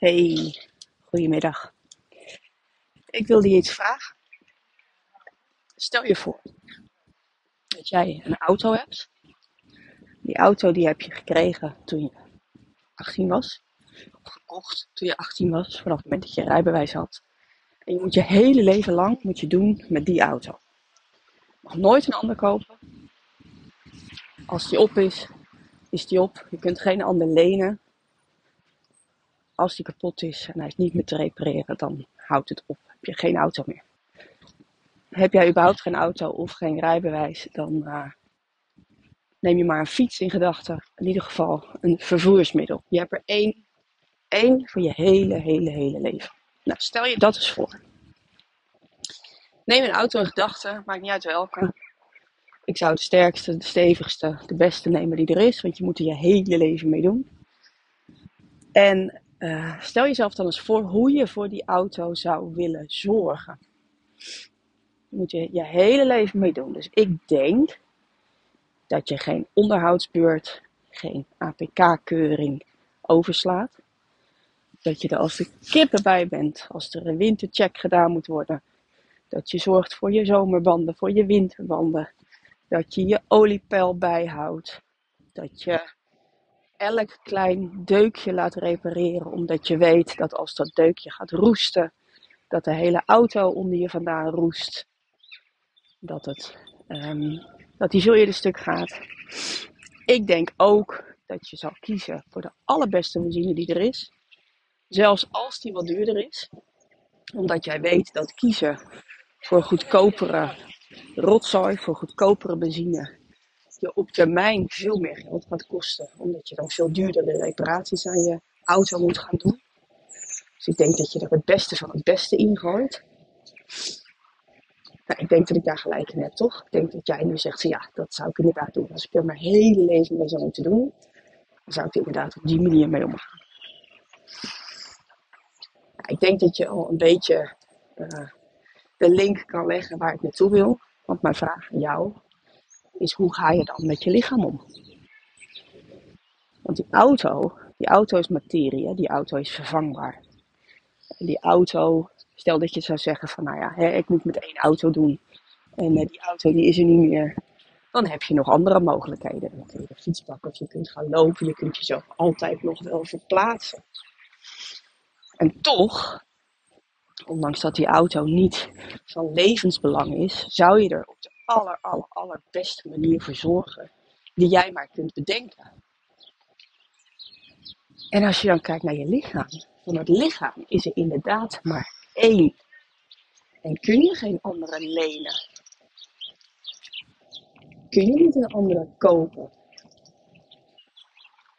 Hey, goedemiddag. Ik wilde je iets vragen. Stel je voor dat jij een auto hebt. Die auto die heb je gekregen toen je 18 was. Of gekocht toen je 18 was, vanaf het moment dat je rijbewijs had. En je moet je hele leven lang moet je doen met die auto. Je mag nooit een ander kopen. Als die op is, is die op. Je kunt geen ander lenen. Als die kapot is en hij is niet meer te repareren, dan houdt het op. Heb je geen auto meer. Heb jij überhaupt geen auto of geen rijbewijs, dan uh, neem je maar een fiets in gedachten. In ieder geval een vervoersmiddel. Je hebt er één, één voor je hele, hele, hele leven. Nou, stel je dat eens voor. Neem een auto in gedachten, maakt niet uit welke. Ik zou de sterkste, de stevigste, de beste nemen die er is, want je moet er je hele leven mee doen. En uh, stel jezelf dan eens voor hoe je voor die auto zou willen zorgen. Daar moet je je hele leven mee doen. Dus ik denk dat je geen onderhoudsbeurt, geen APK-keuring overslaat. Dat je er als de kippen bij bent, als er een wintercheck gedaan moet worden. Dat je zorgt voor je zomerbanden, voor je winterbanden. Dat je je oliepeil bijhoudt. Dat je elk klein deukje laat repareren, omdat je weet dat als dat deukje gaat roesten, dat de hele auto onder je vandaan roest. Dat, het, um, dat die de stuk gaat. Ik denk ook dat je zal kiezen voor de allerbeste benzine die er is. Zelfs als die wat duurder is. Omdat jij weet dat kiezen voor goedkopere rotzooi, voor goedkopere benzine, je op termijn veel meer geld gaat kosten. Omdat je dan veel duurdere reparaties aan je auto moet gaan doen. Dus ik denk dat je er het beste van het beste in gooit. Nou, ik denk dat ik daar gelijk in heb, toch? Ik denk dat jij nu zegt, ja, dat zou ik inderdaad doen. Als ik er mijn hele leven mee zou moeten doen, dan zou ik er inderdaad op die manier mee omgaan. Ik denk dat je al een beetje uh, de link kan leggen waar ik naartoe wil. Want mijn vraag aan jou is hoe ga je dan met je lichaam om? Want die auto, die auto is materie, die auto is vervangbaar. Die auto, stel dat je zou zeggen van nou ja, hè, ik moet met één auto doen. En uh, die auto die is er niet meer. Dan heb je nog andere mogelijkheden. Dan kun je de fiets of je kunt gaan lopen. Je kunt jezelf altijd nog wel verplaatsen. En toch, ondanks dat die auto niet van levensbelang is, zou je er op de aller, aller, allerbeste manier voor zorgen die jij maar kunt bedenken. En als je dan kijkt naar je lichaam, van het lichaam is er inderdaad maar één. En kun je geen andere lenen? Kun je niet een andere kopen?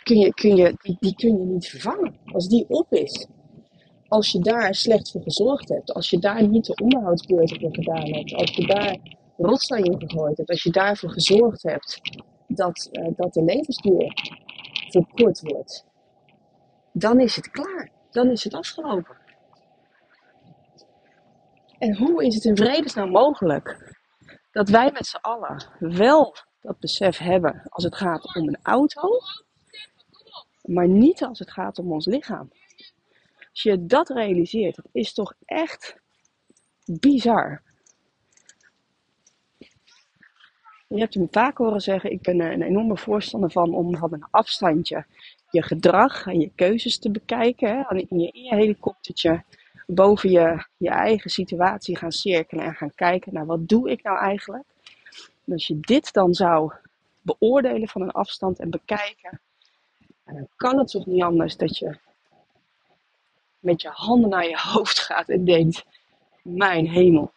Kun je, kun je, die, die kun je niet vervangen. Als die op is, als je daar slecht voor gezorgd hebt, als je daar niet de onderhoudsbeurten voor gedaan hebt, als je daar in gegooid hebt, als je daarvoor gezorgd hebt dat, uh, dat de levensduur verkort wordt, dan is het klaar. Dan is het afgelopen. En hoe is het in vredesnaam mogelijk dat wij met z'n allen wel dat besef hebben als het gaat om een auto, maar niet als het gaat om ons lichaam? Als je dat realiseert, is toch echt bizar. Je hebt hem vaak horen zeggen, ik ben een enorme voorstander van om van een afstandje je gedrag en je keuzes te bekijken. Hè? In, je, in je helikoptertje boven je, je eigen situatie gaan cirkelen en gaan kijken naar wat doe ik nou eigenlijk. En als je dit dan zou beoordelen van een afstand en bekijken, dan kan het toch niet anders dat je met je handen naar je hoofd gaat en denkt, mijn hemel,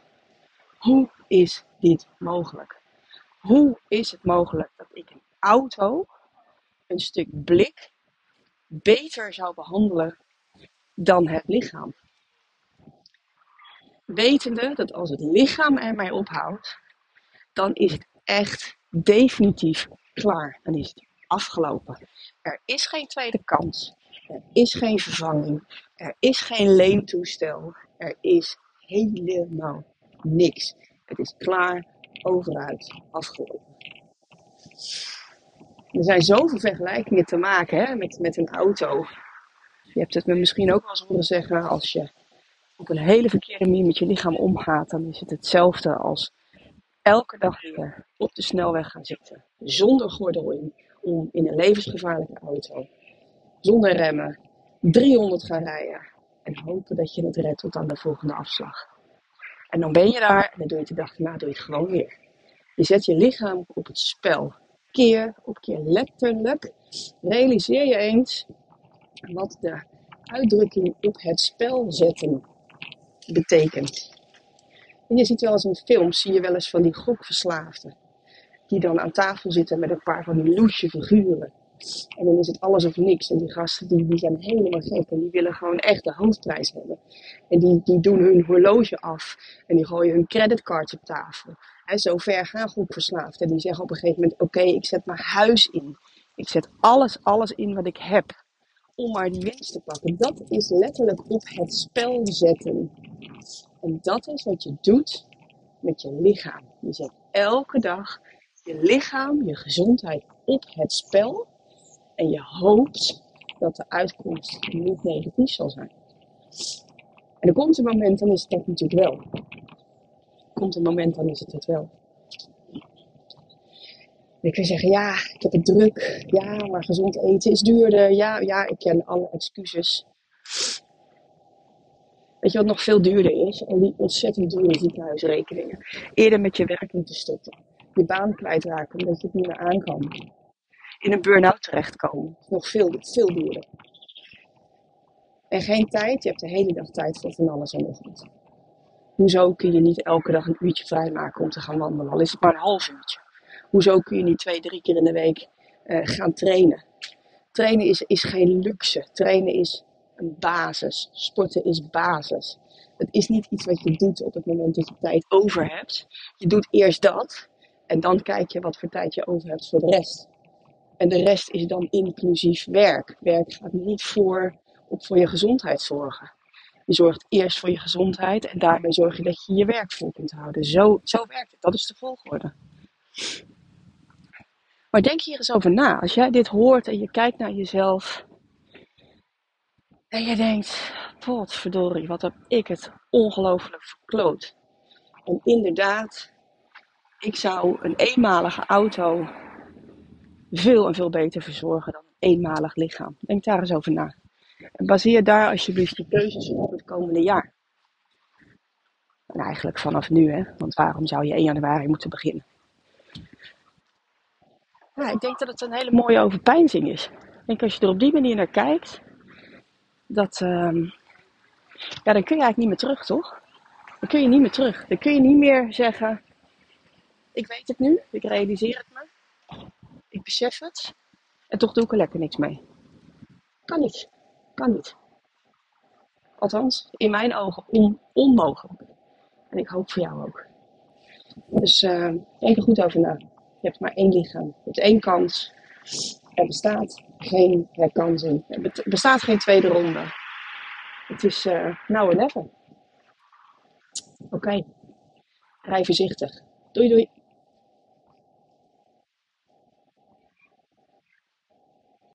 hoe is dit mogelijk? Hoe is het mogelijk dat ik een auto, een stuk blik, beter zou behandelen dan het lichaam? Wetende dat als het lichaam er mij ophoudt, dan is het echt definitief klaar. Dan is het afgelopen. Er is geen tweede kans. Er is geen vervanging. Er is geen leentoestel. Er is helemaal niks. Het is klaar overuit afgelopen. Er zijn zoveel vergelijkingen te maken hè, met, met een auto. Je hebt het me misschien ook wel eens horen zeggen, als je op een hele verkeerde manier met je lichaam omgaat, dan is het hetzelfde als elke dag weer op de snelweg gaan zitten. Zonder gordel in, om in een levensgevaarlijke auto. Zonder remmen. 300 gaan rijden. En hopen dat je het redt tot aan de volgende afslag. En dan ben je daar en dan doe je het de dag daarna doe je het gewoon weer. Je zet je lichaam op het spel. Keer op keer letterlijk. Realiseer je eens wat de uitdrukking op het spel zetten betekent. En je ziet wel eens in films, zie je wel eens van die gokverslaafden. Die dan aan tafel zitten met een paar van die loesje figuren. En dan is het alles of niks. En die gasten die, die zijn helemaal gek. En die willen gewoon echt de hoofdprijs hebben. En die, die doen hun horloge af. En die gooien hun creditcards op tafel. En zo ver gaan gokverslaafden. En die zeggen op een gegeven moment, oké, ik zet mijn huis in. Ik zet alles, alles in wat ik heb. Om maar die winst te pakken. Dat is letterlijk op het spel zetten. En dat is wat je doet met je lichaam. Je zet elke dag je lichaam, je gezondheid op het spel. En je hoopt dat de uitkomst niet negatief zal zijn. En er komt een moment, dan is het dat natuurlijk wel. Er komt een moment, dan is het het wel. Ik kun zeggen, ja, ik heb het druk. Ja, maar gezond eten is duurder. Ja, ja, ik ken alle excuses. Weet je wat nog veel duurder is? Al die ontzettend dure ziekenhuisrekeningen. Eerder met je werk moeten stoppen. Je baan kwijtraken omdat je het niet meer aan kan. In een burn-out terechtkomen. Nog veel, veel duurder. En geen tijd. Je hebt de hele dag tijd voor van alles en nog wat. Hoezo kun je niet elke dag een uurtje vrijmaken om te gaan wandelen? Al is het maar een half uurtje. Hoezo kun je niet twee, drie keer in de week uh, gaan trainen? Trainen is, is geen luxe. Trainen is een basis. Sporten is basis. Het is niet iets wat je doet op het moment dat je tijd over hebt. Je doet eerst dat en dan kijk je wat voor tijd je over hebt voor de rest. En de rest is dan inclusief werk. Werk gaat niet voor op voor je gezondheid zorgen. Je zorgt eerst voor je gezondheid en daarmee zorg je dat je je werk vol kunt houden. Zo, zo werkt het. Dat is de volgorde. Maar denk hier eens over na. Als jij dit hoort en je kijkt naar jezelf en je denkt, potverdorie, wat heb ik het ongelooflijk verkloot. En inderdaad, ik zou een eenmalige auto veel en veel beter verzorgen dan een eenmalig lichaam. Denk daar eens over na. En baseer daar alsjeblieft je keuzes op het komende jaar. En eigenlijk vanaf nu, hè? want waarom zou je 1 januari moeten beginnen? Ik denk dat het een hele mooie overpeinzing is. Ik denk als je er op die manier naar kijkt, dat, um, ja, dan kun je eigenlijk niet meer terug, toch? Dan kun je niet meer terug. Dan kun je niet meer zeggen, ik weet het nu, ik realiseer het me, besef het, en toch doe ik er lekker niks mee. Kan niet, kan niet. Althans, in mijn ogen on onmogelijk. En ik hoop voor jou ook. Dus denk er goed over na. Je hebt maar één lichaam. Je één kans. Er bestaat geen herkansing. Er bestaat geen tweede ronde. Het is uh, now or never. Oké. Okay. Rij voorzichtig. Doei doei.